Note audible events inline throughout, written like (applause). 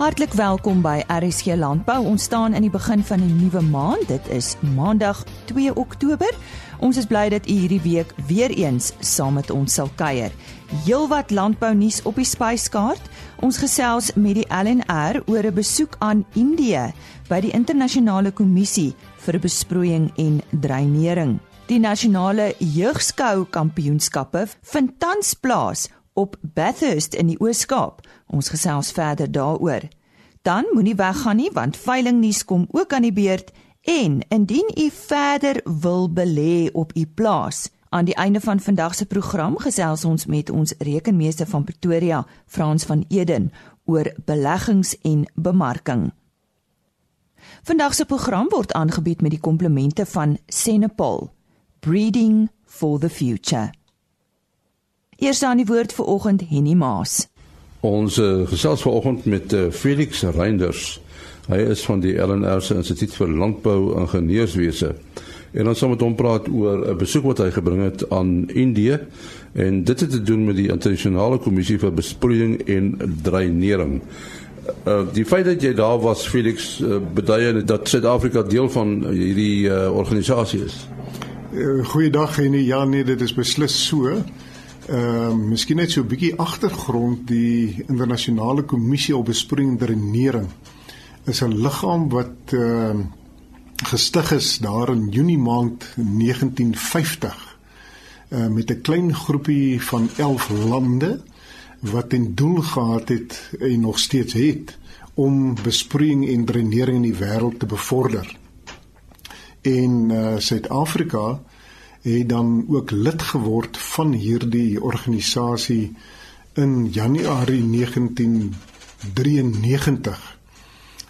Hartlik welkom by RSG Landbou. Ons staan in die begin van 'n nuwe maand. Dit is Maandag 2 Oktober. Ons is bly dat u hierdie week weer eens saam met ons sal kuier. Heelwat landbou nuus op die spyskaart. Ons gesels met die LNR oor 'n besoek aan Indië by die internasionale kommissie vir besproeiing en dreinering. Die nasionale jeugskou kampioenskappe vind tans plaas op Bathurst in die Oos-Kaap. Ons gesels verder daaroor. Dan moenie weggaan nie want veilingnuus kom ook aan die beurt en indien u verder wil belê op u plaas aan die einde van vandag se program gesels ons met ons rekenmeester van Pretoria Frans van Eden oor beleggings en bemarking. Vandag se program word aangebied met die komplemente van Senepal Breeding for the Future. Eers aan die woord vir oggend Henny Maas. Ons uh, gesels vanoggend met uh, Felix Reinders. Hy is van die LNR se Instituut vir Landbou Ingenieurswese. En ons gaan met hom praat oor 'n besoek wat hy gebring het aan Indië en dit het te doen met die internasionale kommissie vir besproeiing en dreinering. Uh, die feit dat jy daar was Felix uh, beduie dat Suid-Afrika deel van hierdie uh, organisasie is. Uh, goeiedag en ja nee dit is beslis so. Ehm uh, miskien net so 'n bietjie agtergrond die internasionale kommissie op besproeiing en drenering is 'n liggaam wat ehm uh, gestig is daar in Junie maand 1950 uh, met 'n klein groepie van 11 lande wat ten doel gehad het en nog steeds het om besproeiing en drenering in die wêreld te bevorder. En uh, Suid-Afrika het dan ook lid geword van hierdie organisasie in Januarie 1993.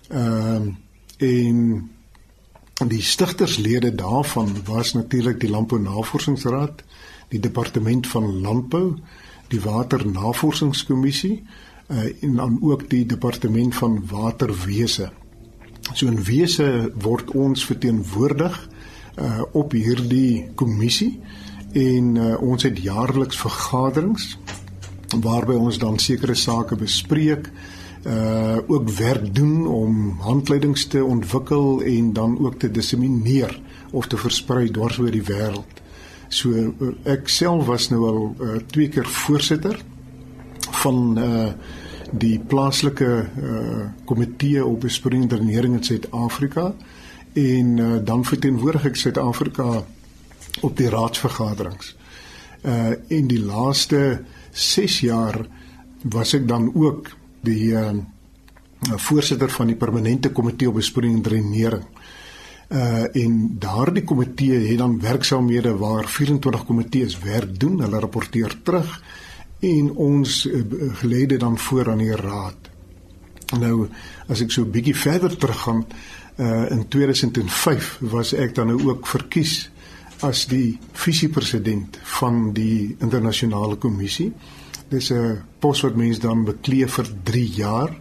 Ehm uh, en die stigterslede daarvan was natuurlik die Landbou Navorsingsraad, die Departement van Landbou, die Water Navorsingskommissie uh, en dan ook die Departement van Waterwese. So in wese word ons verteenwoordig uh, op hierdie kommissie en uh, ons het jaarliks vergaderings waarby ons dan sekere sake bespreek uh ook werk doen om handleidings te ontwikkel en dan ook te dissemineer of te versprei dwars oor die wêreld. So uh, ek self was nou al uh, twee keer voorsitter van uh die plaaslike uh komitee op besproeiing en drenering in Suid-Afrika en uh, dan verteenwoordig ek Suid-Afrika op die raadsvergaderings. Uh in die laaste 6 jaar was ek dan ook die uh voorsitter van die permanente komitee op besproeiing en drenering. Uh en daardie komitee het dan werksaamhede waar 24 komitees werk doen, hulle rapporteer terug en ons uh, gelede dan voor aan die raad. Nou as ek so 'n bietjie verder teruggaan, in 2005 was ek dan nou ook verkies as die visiepresident van die internasionale kommissie. Dis 'n pos wat mens dan beklee vir 3 jaar.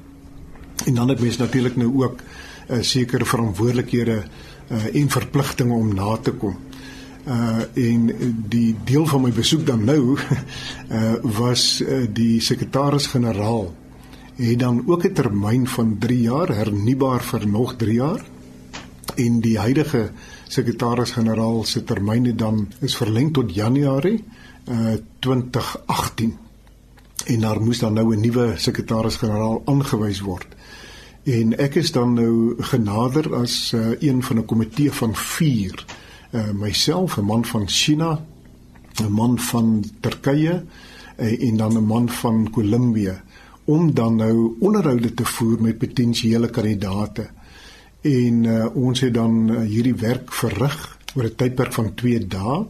En dan het mens natuurlik nou ook 'n uh, sekere verantwoordelikhede uh en verpligtinge om na te kom. Uh en die deel van my besoek dan nou uh (laughs) was uh, die sekretaris-generaal het dan ook 'n termyn van 3 jaar hernubaar vir nog 3 jaar. En die huidige sekretaris-generaal se termyn dan is verleng tot Januarie uh, 2018 en daar moes dan nou 'n nuwe sekretaris-generaal aangewys word. En ek is dan nou genader as uh, een van 'n komitee van 4 uh, myself 'n man van China 'n man van Turkye en dan 'n man van Kolumbie om dan nou onderhoude te voer met potensiële kandidaate. En uh, ons het dan uh, hierdie werk verrig oor 'n tydperk van 2 dae.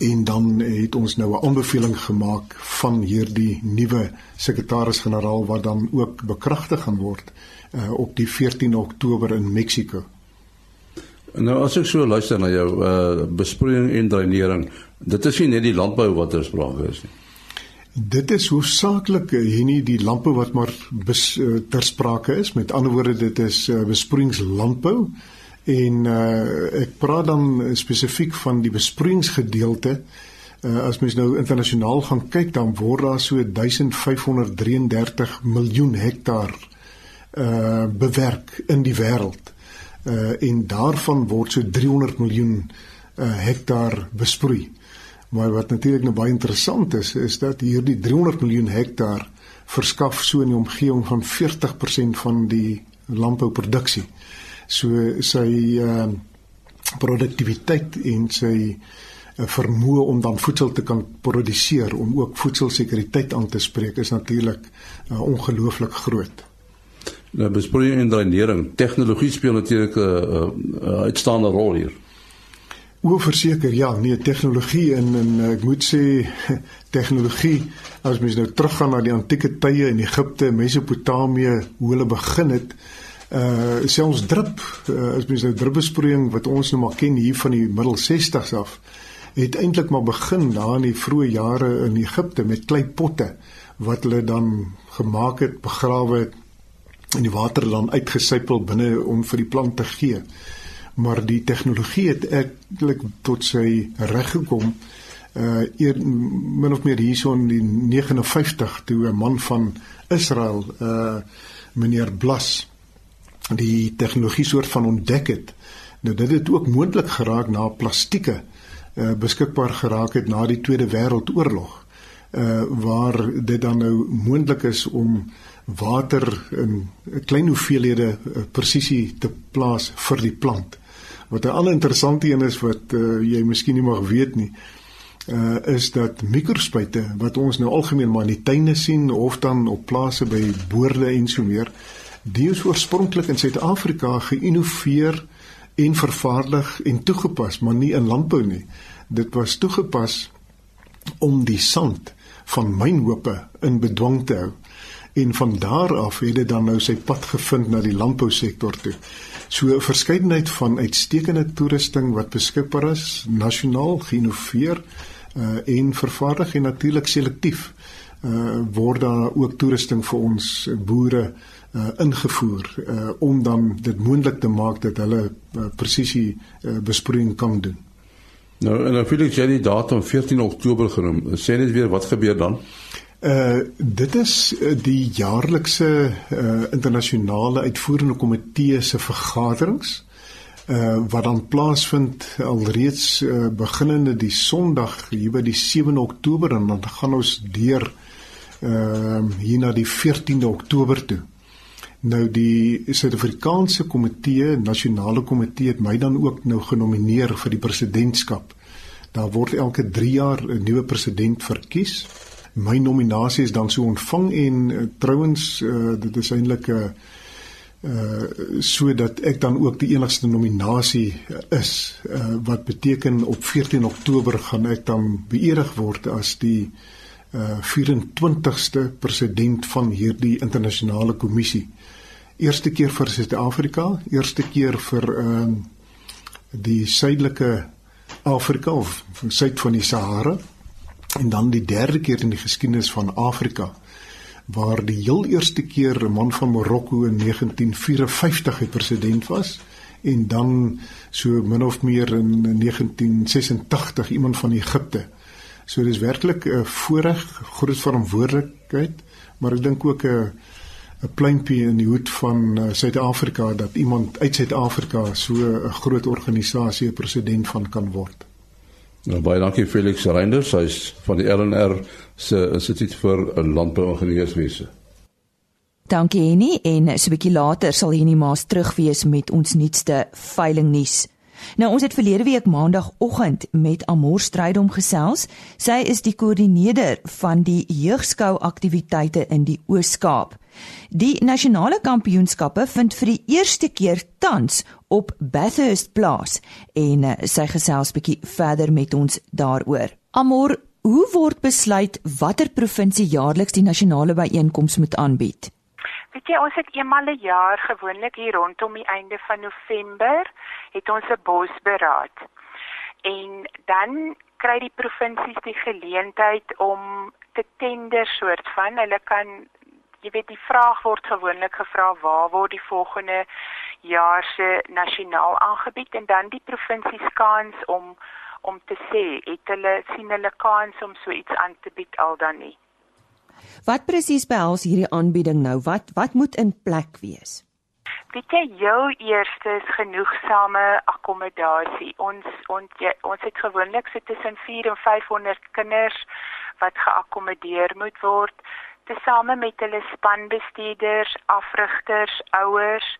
En dan het ons nou 'n aanbeveling gemaak van hierdie nuwe sekretaris-generaal wat dan ook bekragtig gaan word uh, op die 14 Oktober in Mexiko. Nou as ek so luister na jou uh besproeiing en dreinering, dit is nie net die landbou wat er sprake is nie. Dit is hoofsaaklik eh, hier nie die lampe wat maar bes, uh, ter sprake is. Met ander woorde dit is uh, besproeiingslandbou en uh, ek praat dan spesifiek van die besproeiingsgedeelte. Uh, as mens nou internasionaal gaan kyk dan word daar so 1533 miljoen hektaar uh bewerk in die wêreld. Uh en daarvan word so 300 miljoen uh hektaar besproei. Maar wat natuurlik nou baie interessant is, is dat hierdie 300 miljoen hektaar verskaf so in die omgewing van 40% van die landbouproduksie. So sy uh produktiwiteit en sy uh, vermoë om dan voedsel te kan produseer om ook voedselsekuriteit aan te spreek is natuurlik uh, ongelooflik groot. Nou besproeiing en drainering, tegnologie speel natuurlik 'n uh, uh, uitstaande rol hier. O, verseker, ja, nee, tegnologie en en ek moet sê (laughs) tegnologie as mens nou teruggaan na die antieke tye in Egipte, Mesopotamië, hoe hulle begin het, uh selfs drip uh, as mens nou drupbesproeiing wat ons nou maar ken hier van die middel 60s af het eintlik maar begin daar in die vroeë jare in Egipte met klei potte wat hulle dan gemaak het begrawe het in die water dan uitgesypel binne om vir die plant te gee maar die tegnologie het eintlik tot sy reg gekom uh eer, min of meer hierso in die 59 toe 'n man van Israel uh meneer Blas die tegnologie soort van ontdek het. Nou dit het ook moontlik geraak na plastieke uh, beskikbaar geraak het na die Tweede Wêreldoorlog. Uh waar dit dan nou moontlik is om water in klein hoeveelhede uh, presisie te plaas vir die plant. Wat 'n ander interessante een is wat uh, jy miskien nie mag weet nie, uh is dat mikrospuite wat ons nou algemeen maar in die tuine sien of dan op plase by boorde en so meer, die is oorspronklik in Suid-Afrika geïnnoveer en vervaardig en toegepas, maar nie in landbou nie. Dit was toegepas om die sand van mynhope in bedwang te hou en van daar af het dit dan nou sy pad gevind na die landbousektor toe. So 'n verskeidenheid van uitstekende toerusting wat beskikbaar is, nasionaal geïnnoveer uh, en vervaardig en natuurlik selektief uh, word daar ook toerusting vir ons boere uh, ingevoer uh, om dan dit moontlik te maak dat hulle uh, presisie uh, besproeiing kan doen. Nou en dan wil ek jy die datum 14 Oktober genoem. Sê net weer wat gebeur dan? Uh dit is die jaarlikse uh internasionale uitvoerende komitee se vergaderings uh wat dan plaasvind alreeds uh, beginnende die Sondag hier by die 7 Oktober en dan gaan ons deur ehm uh, hier na die 14de Oktober toe. Nou die Suid-Afrikaanse komitee, nasionale komitee het my dan ook nou genomineer vir die presidentskap. Daar word elke 3 jaar 'n nuwe president verkies. My nominasie is dan so ontvang en uh, trouens uh, dit is eintlik 'n uh, uh sodat ek dan ook die enigste nominasie is uh, wat beteken op 14 Oktober gaan ek dan beëdig word as die uh 24ste president van hierdie internasionale kommissie. Eerste keer vir Suid-Afrika, eerste keer vir uh, die suidelike Afrika of suid van die Sahara en dan die derde keer in die geskiedenis van Afrika waar die heel eerste keer 'n man van Marokko in 1954 die president was en dan so min of meer in 1986 iemand van Egipte. So dis werklik 'n voorreg, groot verantwoordelikheid, maar ek dink ook 'n 'n pluimpie in die hoed van uh, Suid-Afrika dat iemand uit Suid-Afrika so 'n groot organisasie 'n president van kan word. Nou baie dankie Felix Reinders, hy's van die LNR se Instituut vir Landbouingenieurswese. Dankie Henny en so 'n bietjie later sal Henny Maas terug wees met ons nuutste veiling nuus. Nou ons het verlede week maandagooggend met Amor Strydom gesels. Sy is die koördineerder van die jeugskou aktiwiteite in die Oos-Kaap. Die nasionale kampioenskappe vind vir die eerste keer tans op Bathurst plaas en uh, sy gesels bietjie verder met ons daaroor. Amor, hoe word besluit watter provinsie jaarliks die nasionale byeenkoms moet aanbied? Weet jy, ons het eenmal 'n jaar gewoonlik hier rondom die einde van November het ons 'n bosberaad. En dan kry die provinsies die geleentheid om te tender soort van hulle kan jy weet die vraag word gewoonlik gevra waar word die volgende jaar se nasionaal aangebied en dan die provinsie se kans om om te sê het hulle sien hulle kans om so iets aan te bied al dan nie. Wat presies behels hierdie aanbieding nou? Wat wat moet in plek wees? Weet jy, jou eerste is genoegsame akkommodasie. Ons ons ons het gewoonlik so tussen 4 en 500 kinders wat geakkommodeer moet word, tesame met hulle spanbestuurders, afrigters, ouers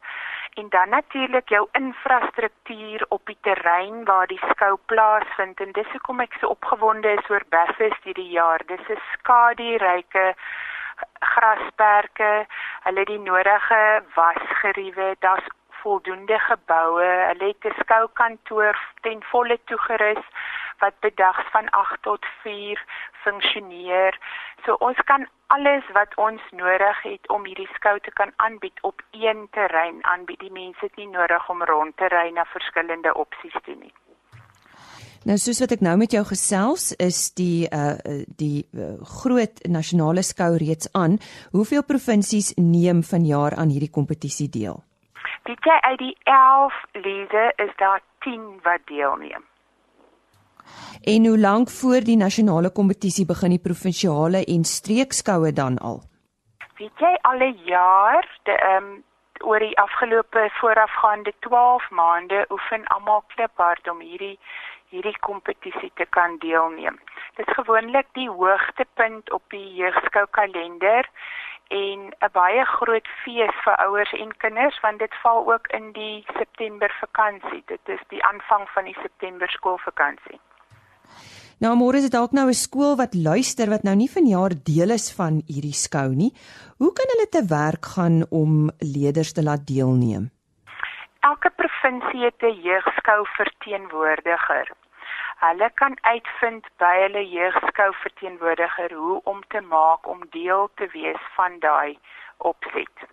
en dan natuurlik jou infrastruktuur op die terrein waar die skou plaasvind. En dis hoekom ek so opgewonde is oor Bathurst hierdie jaar. Dis 'n skaduryke grasperke, hulle die nodige wasgeriewe, daar's voldoende geboue, hulle het 'n skoukantoor ten volle toegerus wat bedags van 8 tot 4 funksioneer. So ons kan alles wat ons nodig het om hierdie skou te kan aanbied op een terrein aanbied. Die mense het nie nodig om rond te ry na verskillende opsies toe nie. Nou soos wat ek nou met jou gesels is die uh die uh, groot nasionale skou reeds aan. Hoeveel provinsies neem vanjaar aan hierdie kompetisie deel? Dit jy uit die 11 lede is daar 10 wat deelneem. En hoe lank voor die nasionale kompetisie begin die provinsiale en streekskoue dan al? Weet jy alle jaar die ehm um, oor die afgelope voorafgaande 12 maande oefen almal kliphard om hierdie hierdie kompetisie te kan deelneem. Dit is gewoonlik die hoogtepunt op die jeugskou kalender en 'n baie groot fees vir ouers en kinders want dit val ook in die September vakansie. Dit is die aanvang van die September skoolvakansie. Nou môre is dit dalk nou 'n skool wat luister wat nou nie vanjaar deel is van hierdie skou nie. Hoe kan hulle te werk gaan om leerders te laat deelneem? Elke provinsie het 'n jeugskou verteenwoordiger hulle kan uitvind by hulle jeugskou verteenwoordiger hoe om te maak om deel te wees van daai opset.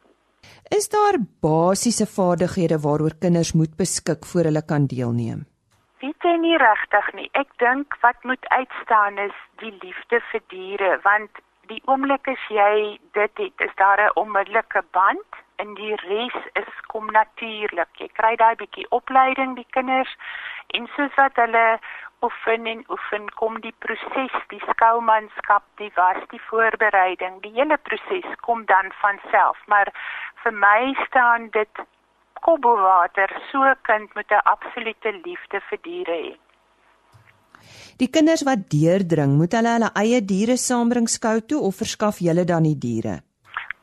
Is daar basiese vaardighede waaroor kinders moet beskik voor hulle kan deelneem? Weet jy nie regtig nie. Ek dink wat moet uitstaan is die liefde vir diere want die oomblik as jy dit het, is daar 'n onmiddellike band en die res is kom natuurlik. Jy kry daai bietjie opleiding die kinders en soos wat hulle oefen en oefen kom die proses, die skoumanskap, die was, die voorbereiding, die hele proses kom dan van self. Maar vir my staan dit kobbelwater, so kind met 'n absolute liefde vir diere hê. Die kinders wat deurdring, moet hulle hulle eie diere saambring skou toe of verskaf julle dan die diere?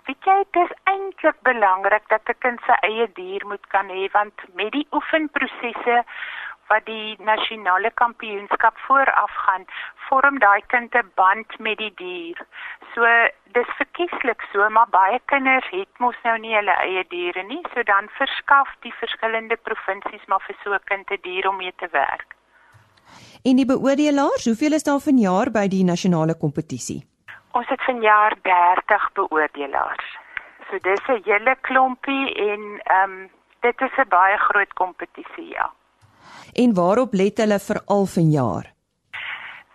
Weet jy, dit is eintlik belangrik dat 'n kind sy eie dier moet kan hê want met die oefenprosesse wat die nasionale kampioenskap vooraf gaan, vorm daai kind 'n band met die dier. So dis verkieslik so, maar baie kinders het mos nou nie hulle eie diere nie, so dan verskaf die verskillende provinsies maar vir so 'n kind 'n dier om mee te werk. En die beoordelaars, hoeveel is daar vanjaar by die nasionale kompetisie? Ons het vanjaar 30 beoordelaars. So dis 'n hele klompie en ehm um, dit is 'n baie groot kompetisie, ja en waarop let hulle veral vanjaar?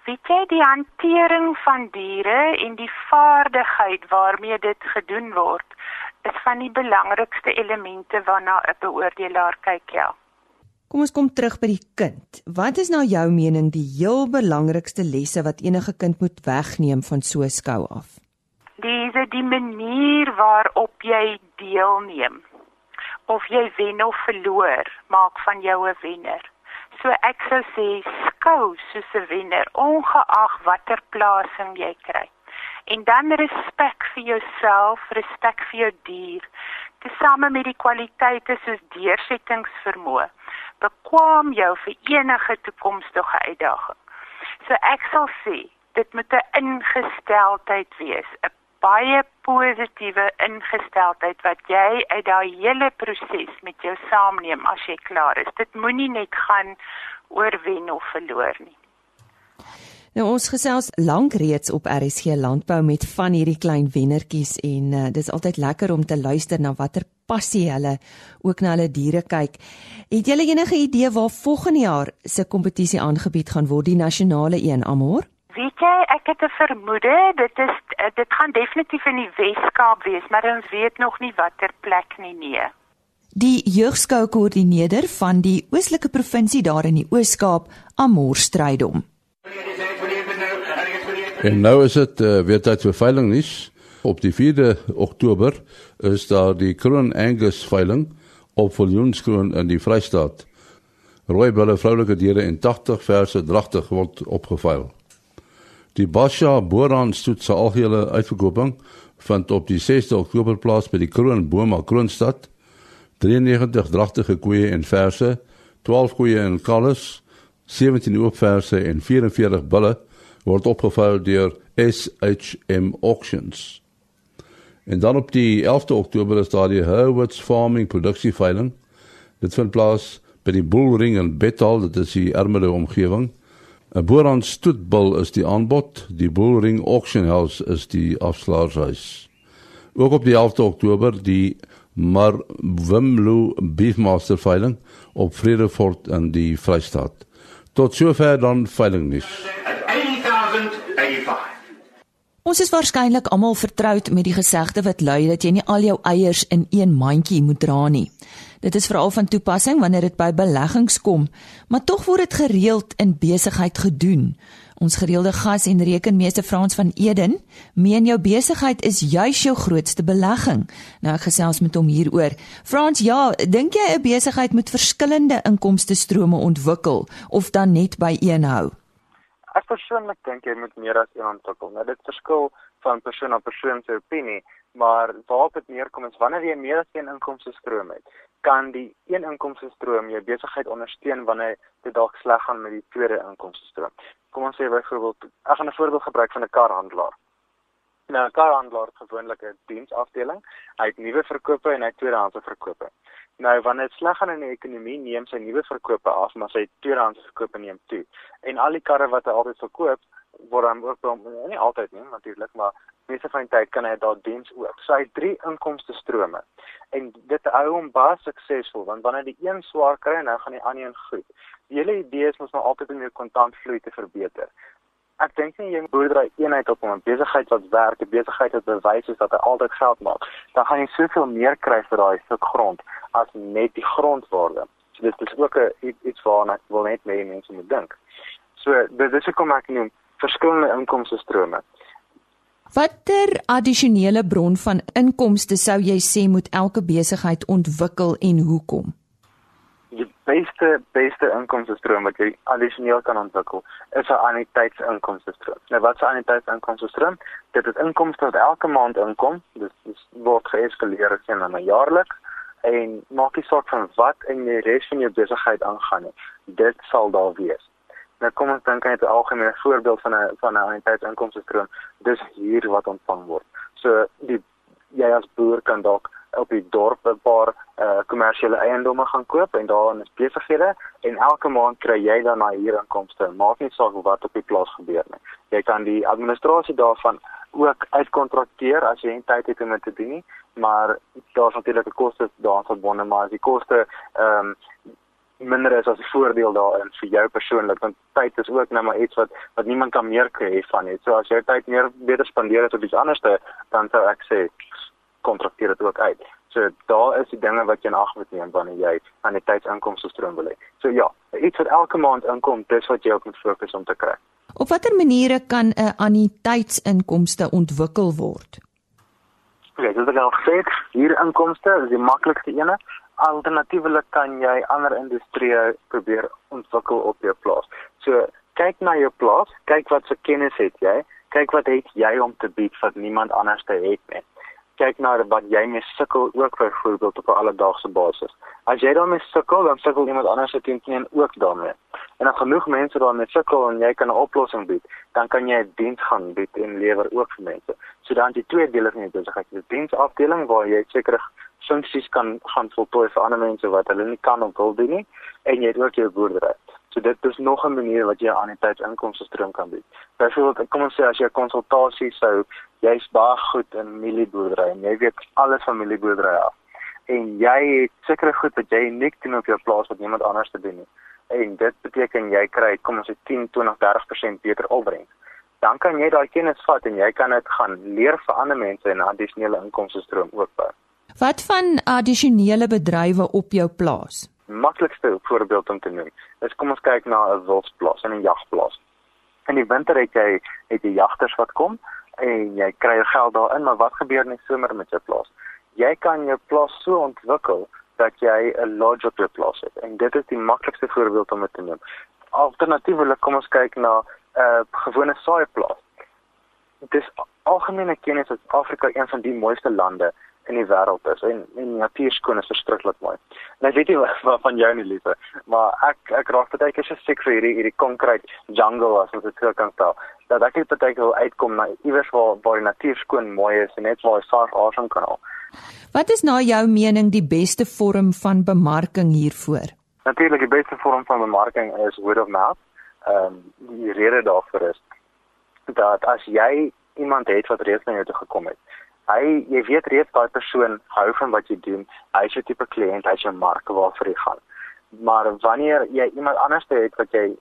Weet jy die hantering van diere en die vaardigheid waarmee dit gedoen word is van die belangrikste elemente waarna 'n beoordelaar kyk, ja. Kom ons kom terug by die kind. Wat is nou jou mening die heel belangrikste lesse wat enige kind moet wegneem van so 'n skou af? Dis die manier waarop jy deelneem. Of jy wen of verloor, maak van jou 'n wenner. So ek sou sê skou soos 'n wenner ongeag watter plasing jy kry. En dan respek vir jouself, respek vir jou dier, tesame met die kwaliteite soos deursettingsvermoë, bekwam jou vir enige toekomstige uitdaging. So ek sal sê dit moet 'n ingesteldheid wees, 'n baie positiewe ingesteldheid wat jy uit daai hele proses met jou saamneem as jy klaar is. Dit moenie net gaan oor wen of verloor nie. Nou ons gesels lank reeds op RSG Landbou met van hierdie klein wennertjies en uh, dis altyd lekker om te luister na watter passie hulle ook na hulle diere kyk. Het julle enige idee waar volgende jaar se kompetisie aangebied gaan word, die nasionale een, Amor? Weet jy, ek het 'n vermoede, dit is eh, dit gaan definitief in die Wes-Kaap wees, maar ons weet nog nie watter plek nie nee. Die jeugskou koördineerder van die Oostelike provinsie daar in die Oos-Kaap, Amor Strydom. En nou is dit uh, weer tyd vir veiling nuus. Op die 4de Oktober is daar die Kroon Angus veiling op Viljoenskroon in die Vrystaat. Rooi bulle vroulike diere en 80 verse dragtig word opgeveil. Die Basha Boran stoet se algehele uitverkoping vind op die 6de Oktober plaas by die Kroon Boma Kroonstad. 93 dragtige koeie en verse, 12 koeie en kalvers, 17 oopverse en 44 bulle word opgeveil deur SHM Auctions. En dan op die 11de Oktober is daar die Herwoods Farming produksieveiling. Dit vind plaas by die Bullring in Bethal, dit is die Ermelo omgewing. 'n Boeran stoetbul is die aanbod, die Bullring Auction House is die afslaershuis. Ook op die 11de Oktober die Mar Wimlo Beefmaster veiling op Vredefort in die Vrystaat. Tot sover dan veiling nuus. Ons is waarskynlik almal vertroud met die gesegde wat lui dat jy nie al jou eiers in een mandjie moet dra nie. Dit is veral van toepassing wanneer dit by beleggings kom, maar tog word dit gereeld in besigheid gedoen. Ons gereelde gas en rekenmeester Frans van Eden, meen jou besigheid is juis jou grootste belegging. Nou ek gesels met hom hieroor. Frans, ja, dink jy 'n besigheid moet verskillende inkomste strome ontwikkel of dan net by een hou? Ek persoonlik dink jy moet meer as een ontwikkel. Nou dit verskil van persoon na persoon se opinie, maar waarop dit neerkom is wanneer jy meer as een inkomste stroom het, kan die een inkomste stroom jou besigheid ondersteun wanneer dit dalk sleg gaan met die tweede inkomste stroom. Kom ons sê byvoorbeeld, ek gaan 'n voorbeeld gebruik van 'n karhandelaar. Nou 'n karhandelaar het gewoonlik 'n diensafdeling. Hy het nuwe verkope en hy het tweedehandse verkope. Nou wanneer dit sleg gaan in die ekonomie, neem sy nuwe verkope af, maar sy tweedehandse verkope neem toe. En al die karre wat hy altyd verkoop, word dan ook nie altyd nie natuurlik, maar meeste van die tyd kan hy daar diens ook. So hy het drie inkomste strome. En dit hou hom baie suksesvol want wanneer die een swaar kry, nou gaan die ander een goed. Die hele idee is mos nou altyd om jou kontantvloei te verbeter. Ek dink nie jy moet boerdery eenheid op 'n besigheid wat werk, 'n besigheid wat bewys is dat hy altyd geld maak. Dan gaan jy soveel meer kry vir daai stuk grond as net die grondwaarde. So dit is ook 'n iets waarna ek wil net mee mense moet dink. So dit is hoekom ek noem verskillende inkomste strome. Watter addisionele bron van inkomste sou jy sê moet elke besigheid ontwikkel en hoekom? Beste beste inkomste stroom wat jy addisioneel kan ontwikkel is 'n anniteitsinkomste stroom. Nou wat is 'n anniteitsinkomste stroom? Dit is inkomste wat elke maand inkom. Dit is word geeskaleer sien na jaarliks en maak nie saak van wat in die res van jou besigheid aangaan nie. Dit sal daar wees. Nou kom ons dink net 'n algemene voorbeeld van 'n van 'n anniteitsinkomste stroom. Dis hier wat ontvang word. So die jy as boer kan dalk op die dorp 'n paar uh kommersiële eiendomme gaan koop en daarin is besighede en elke maand kry jy dan na huurinkomste. Maak nie saak wat op die plaas gebeur nie. Jy kan die administrasie daarvan ook uitkontrakteer as jy nie tyd het om dit te doen nie, maar daar's natuurlik 'n koste daaraan verbonde, maar as die koste ehm um, minder is as 'n voordeel daarin vir jou persoonlik want tyd is ook nou maar iets wat wat niemand kan meer kry van nie. So as jy tyd meer beter spandeer het op iets anderste, dan sou ek sê kontrakteer dit ook uit. So daar is die dinge wat jy in ag moet neem wanneer jy aan die tydsinkomste stroom wil hê. So ja, iets wat elke maand inkom, dis wat jy ook moet fokus om te kry. Op watter maniere kan 'n anniteitsinkomste ontwikkel word? Ja, dis dan gesê, hier inkomste is die maklikste ene alternatiefelik kan jy ander industrieë probeer ontwikkel op jou plaas. So kyk na jou plaas, kyk wat se kennis het jy, kyk wat het jy om te bied wat niemand anders te het nie. Kyk na wat jy mee sukkel ook byvoorbeeld op 'n alledaagse basis. As jy daarmee sukkel, dan sukkel iemand anders se teen ook daarmee. En as genoeg mense daarmee sukkel en jy kan 'n oplossing bied, dan kan jy 'n diens gaan bied en lewer ook vir mense. So dan die twee dele van die besigheid, die diensafdeling waar jy seker funksies kan gaan voltooi vir ander mense wat hulle nie kan of wil doen nie en jy het ook jou boerdery. So dit is nog 'n manier wat jy aan die tydsinkomste stroom kan bied. Byvoorbeeld, kom ons sê as jy 'n konsultasie sou, jy's baie goed in mielieboerdery en jy weet alles van mielieboerdery af. En jy het sekere goed wat jy uniek doen op jou plaas wat niemand anders te doen nie. En dit beteken jy kry kom ons sê 10, 20, 30% beter opbrengs. Dan kan jy daai kennis vat en jy kan dit gaan leer vir ander mense en 'n addisionele inkomste stroom ook bou. Wat van addisionele bedrywe op jou plaas? Maklikste voorbeeld om te noem is kom ons kyk na 'n wolfsplaas en 'n jagplaas. In die winter het jy het jy jagters wat kom en jy kry jou geld daarin, maar wat gebeur in die somer met jou plaas? Jy kan jou plaas so ontwikkel dat jy 'n lodge op jou plaas het. En dit is die maklikste voorbeeld om dit te neem. Alternatiefelik kom ons kyk na 'n uh, gewone saaiplaas. Dit is algemene kennis dat Afrika een van die mooiste lande in die wêreld is en en die natuur skoon is verskriklik mooi. En ek weet nie (laughs) wat van jou nie liefde, maar ek ek raak baie keer so siek vir hierdie hierdie concrete jungle as wat dit so kan stel. Dat ek net baie keer wil uitkom na iewers waar waar die natuur skoon mooi is en net waar jy saaf asem kan haal. Wat is na jou mening die beste vorm van bemarking hiervoor? Natuurlik die beste vorm van bemarking is word of mouth. Ehm um, die rede daarvoor is dat as jy iemand het wat reeds na jou toe gekom het hy jy weet reeds daai persoon hou van wat jy doen. Hy is 'n tipe kliënt, hy's 'n mark waarvoor jy gaan. Maar wanneer jy iemand anders het wat jy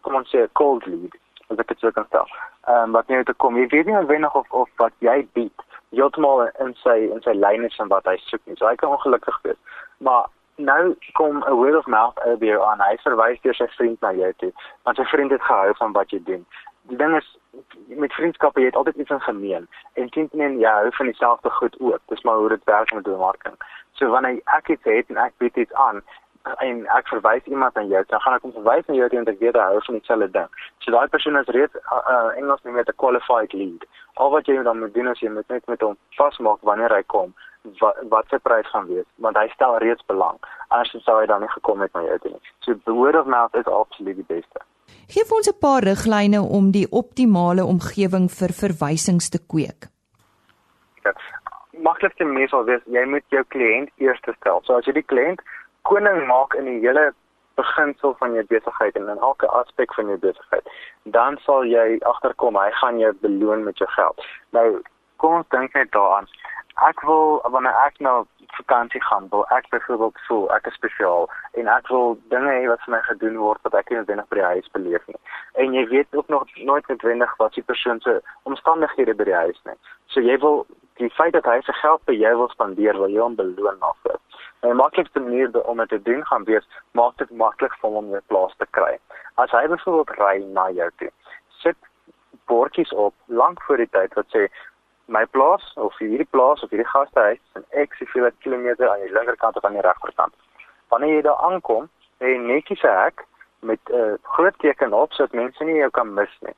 kom ons sê 'n cold lead, as ek dit sou kan stel. Ehm um, wat nie te kom, jy weet nie noodwendig of of wat jy bied heeltemal in sy in sy lyn is van wat hy soek nie. So hy kan ongelukkig wees. Maar nou kom 'n word of mouth albei aan. Hy verwys deur sy vriend na jou toe. Want sy vriend het gehou van wat jy doen die ding is met vriendskappe jy het altyd iets in gemeen. En teenoor jy hou van dieselfde goed ook. Dis maar hoe dit werk met bemarking. So wanneer ek iets het en ek bied iets aan en ek verwys iemand aan jou dan gaan ek hom verwys na jou en ek weet hy hou van dieselfde ding. So daai persoon is reeds uh, uh, Engels noem dit 'n qualified lead. Al wat jy dan moet doen is jy moet net met hom vasmaak wanneer hy kom wat wat sy prys gaan wees want hy stel reeds belang. Anders sou hy dan nie gekom het na jou toe nie. So word of mouth is absoluut die beste Geef ons 'n paar riglyne om die optimale omgewing vir verwysings te kweek. Ja. Maklikste manier sal wees jy moet jou kliënt eers stel. So as jy die kliënt koning maak in die hele beginsel van jou besigheid en in elke aspek van jou besigheid, dan sal jy agterkom hy gaan jou beloon met jou geld. Nou kom ons dink net daaraan. Ek wil wanneer ek nou vakansie gaan, wil ek byvoorbeeld voel ek is spesiaal en ek wil dinge hê wat vir my gedoen word wat ek nie noodwendig by die huis beleef nie. En jy weet ook nog nooit noodwendig wat die persoon se omstandighede by die huis nie. So jy wil die feit dat hy sy geld by jou wil spandeer, wil jy hom beloon daarvoor. En die maklikste manier om dit te doen gaan wees maak dit maklik vir hom om 'n plaas te kry. As hy byvoorbeeld ry na jou toe, sit bordjies op lank voor die tyd wat sê my plaas of hierdie plaas of hierdie gastehuis is in X hoeveel kilometer aan die linkerkant of aan die regterkant. Wanneer jy daar aankom, het jy netjies 'n hek met 'n uh, groot teken op sodat mense nie jou kan mis nie.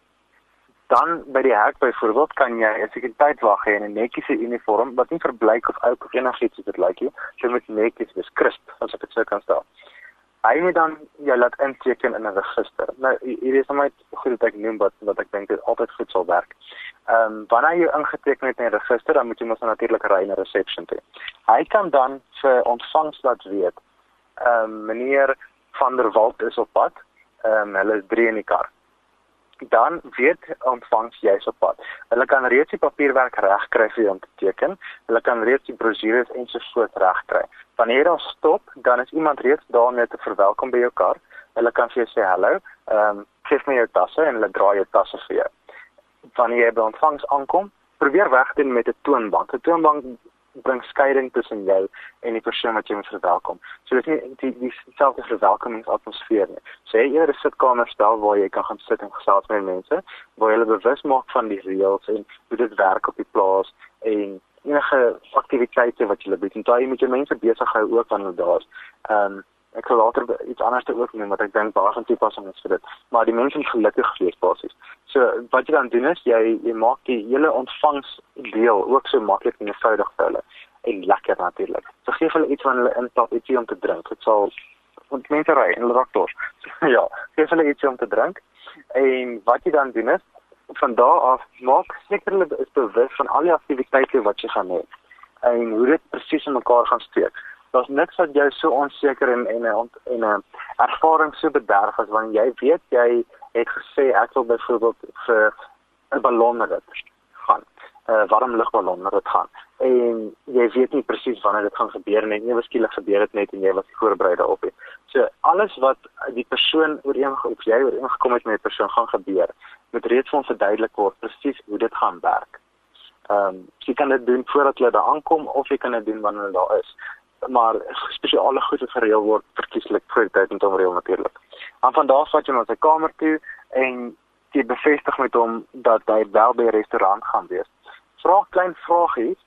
Dan by die hek byvoorbeeld kan jy 'n sekuriteitswag hê in 'n netjiese uniform wat nie verbleik of oud of enigiets soos dit lyk nie. Jy moet netjies crisp as ek dit sou kan stel hy moet dan jou laat inteken in 'n register. Nou hier is net goed dat ek noem wat wat ek dink dit altyd goed sal werk. Ehm um, wanneer jy ingeteken het in 'n register, dan moet jy mos natuurlik ry na reception toe. Hy kan dan vir ontvangs laat weet. Ehm um, meneer van der Walt is op pad. Ehm um, hulle is drie in die kar dan weet ontvangs jy's op pad. Hulle kan reeds die papierwerk regkry vir jou om te teken. Hulle kan reeds die brosjures en so voort regkry. Wanneer jy stop, dan is iemand reeds daar om jou te verwelkom by jou kar. Hulle kan vir jou sê hallo, ehm um, geef my jou tasse en hulle dra jou tasse vir jou. Wanneer jy by ontvangs aankom, probeer wegdoen met 'n toonbank. 'n Toonbank bring skeiding tussen jou en die persoon wat jy moet verwelkom. So dit is nie die dieselfde verwelkomingsatmosfeer nie. So jy eerder 'n sitkamer stel waar jy kan gaan sit en gesels met mense, waar jy hulle bewus maak van die reëls en hoe dit werk op die plaas en enige aktiwiteite wat jy bied. En daai moet jy mense besig hou ook wanneer daar is. Ehm um, ek sal later iets anders te ook noem wat ek dink baie van toepassing is vir dit. Maar die mense moet gelukkig wees basies. So wat jy dan doen is jy jy maak die hele ontvangs deel ook so maklik en eenvoudig vir hulle en lekker natuurlik. So gee hulle iets van hulle intap ietsie om te drink. Dit sal want mense ry en hulle raak dors. (laughs) ja, gee hulle ietsie om te drink. En wat jy dan doen is van daar af maak seker hulle is bewus van al die aktiwiteite wat jy gaan hê en hoe dit presies in mekaar gaan steek daar's niks wat jou so onseker en en en 'n ervaring so bederf as wanneer jy weet jy het gesê ek wil byvoorbeeld vir 'n ballonrit gaan. 'n warm lugballon wat gaan. En jy weet nie presies wanneer dit gaan gebeur nie. Ewe skielik gebeur dit net en jy was voorberei daarop. So alles wat die persoon ooreengekom of jy ooreengekom het met die persoon gaan gebeur, moet reeds vir ons verduidelik word presies hoe dit gaan werk. Ehm um, jy kan dit doen voordat jy daar aankom of jy kan dit doen wanneer jy daar is maar spesiale goed wat gereël word verkieslik vir tyd en omreël natuurlik. Dan van daar vat jy na sy kamer toe en jy bevestig met hom dat hy wel by 'n restaurant gaan wees. Vra klein vragies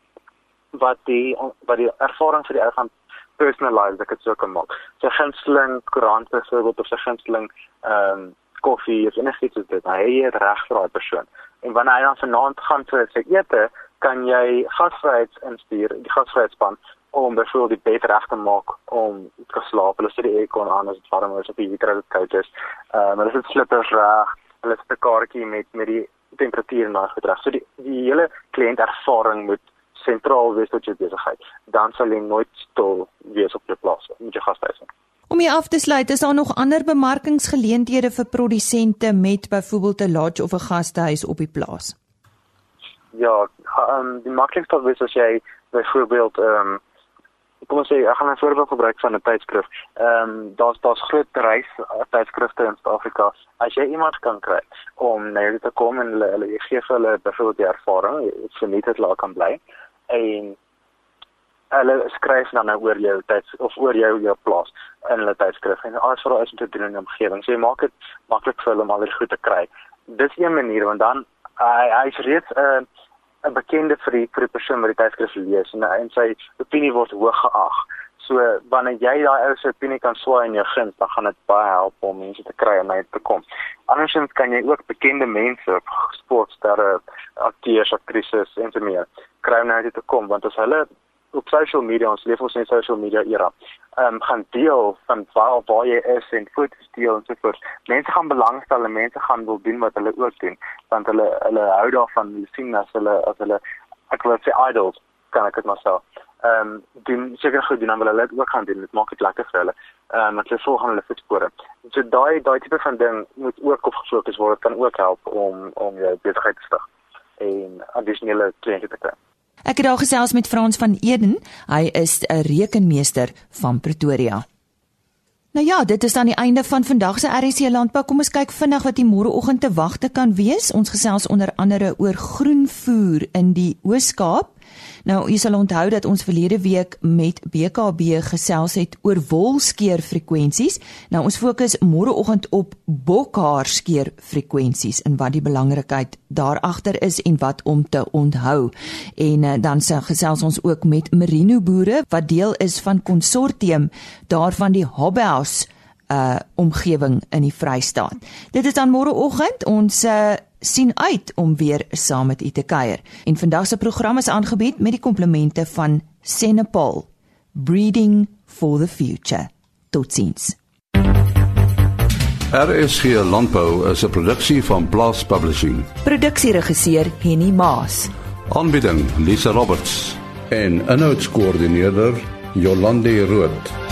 wat die wat die ervaring vir die ou gaan personalize ek dit sou kan maak. Sy gunsteling koerant byvoorbeeld of sy gunsteling ehm um, koffie of enigiets soos dit. Hy het reg vir daai persoon. En wanneer hy dan vanaand gaan vir sy ete, kan jy gasvryheid instuur, die gasvryheidspan om byvoorbeeld die bed reg te maak om te slaap. Hulle sit die aircon aan as dit warm is of die heater as dit koud is. Ehm um, hulle sit slippers reg. Hulle sit 'n kaartjie met met die temperatuur daai gedrag. So die die hele kliëntervaring moet sentraal wees tot jou besigheid. Dan sal jy nooit stil wees op jou plaas met jou gashuis. Om jy af te sluit, is daar nog ander bemarkingsgeleenthede vir produsente met byvoorbeeld 'n lodge of 'n gastehuis op die plaas? Ja, um, die maklikste is as jy byvoorbeeld ehm um, kom ons sê ek gaan 'n voorbeeld gebruik van 'n tydskrif. Ehm um, daar's daar's groot reis tydskrifte in Suid-Afrika. As jy iemand kan kry om na jou te kom en hulle hulle gee vir hulle byvoorbeeld die ervaring, so net dit laat kan bly en hulle skryf dan nou oor jou tyds of oor jou jou plaas in hulle tydskrif en alles wat daar is om te doen in die omgewing. So jy maak dit maklik vir hulle om al die goed te kry. Dis een manier want dan hy hy's reeds 'n uh, 'n bekende vir die, vir die persoon wat die tydskrif lees en, en sy opinie word hoog geag. So wanneer jy daai ou se opinie kan swaai in jou guns, dan gaan dit baie help om mense te kry om uit te kom. Andersins kan jy ook bekende mense, sportsterre, akteurs, aktrises en so meer kry om uit te kom want as hulle op social media ons leef ons in social media era. Ehm um, gaan deel van waar waar jy is en foto's deel en so voort. Mense gaan belangstel en mense gaan wil doen wat hulle ook doen want hulle hulle hou daarvan hulle sien as hulle as hulle ek wil sê idols kan ek dit maar sê. Ehm um, doen seker goed doen dan wil hulle ook gaan doen. Dit maak dit lekker vir hulle. Ehm um, want hulle volg hulle voetspore. So daai daai tipe van ding moet ook op gefokus word. Dit kan ook help om om jou besigheid te stig en addisionele kliënte te kry. Ek het daar gesels met Frans van Eden. Hy is 'n rekenmeester van Pretoria. Nou ja, dit is dan die einde van vandag se RC Landbou. Kom ons kyk vinnig wat die môreoggend te wagte kan wees. Ons gesels onder andere oor groenvoer in die Oos-Kaap. Nou, jy sal onthou dat ons verlede week met BKB gesels het oor wolskeer frekwensies. Nou ons fokus môreoggend op bokhaar skeer frekwensies en wat die belangrikheid daar agter is en wat om te onthou. En uh, dan se gesels ons ook met merino boere wat deel is van konsortium daarvan die Hobhouse uh omgewing in die Vrystaat. Dit is dan môreoggend ons uh sien uit om weer saam met u te kuier. En vandag se program is aangebied met die komplimente van Senepal Breeding for the Future. Totsiens. RSG Landbou is 'n produksie van Blast Publishing. Produksieregisseur Henny Maas. Aanbieding Lisa Roberts en 'n notas koördineerder Jolande Rooi.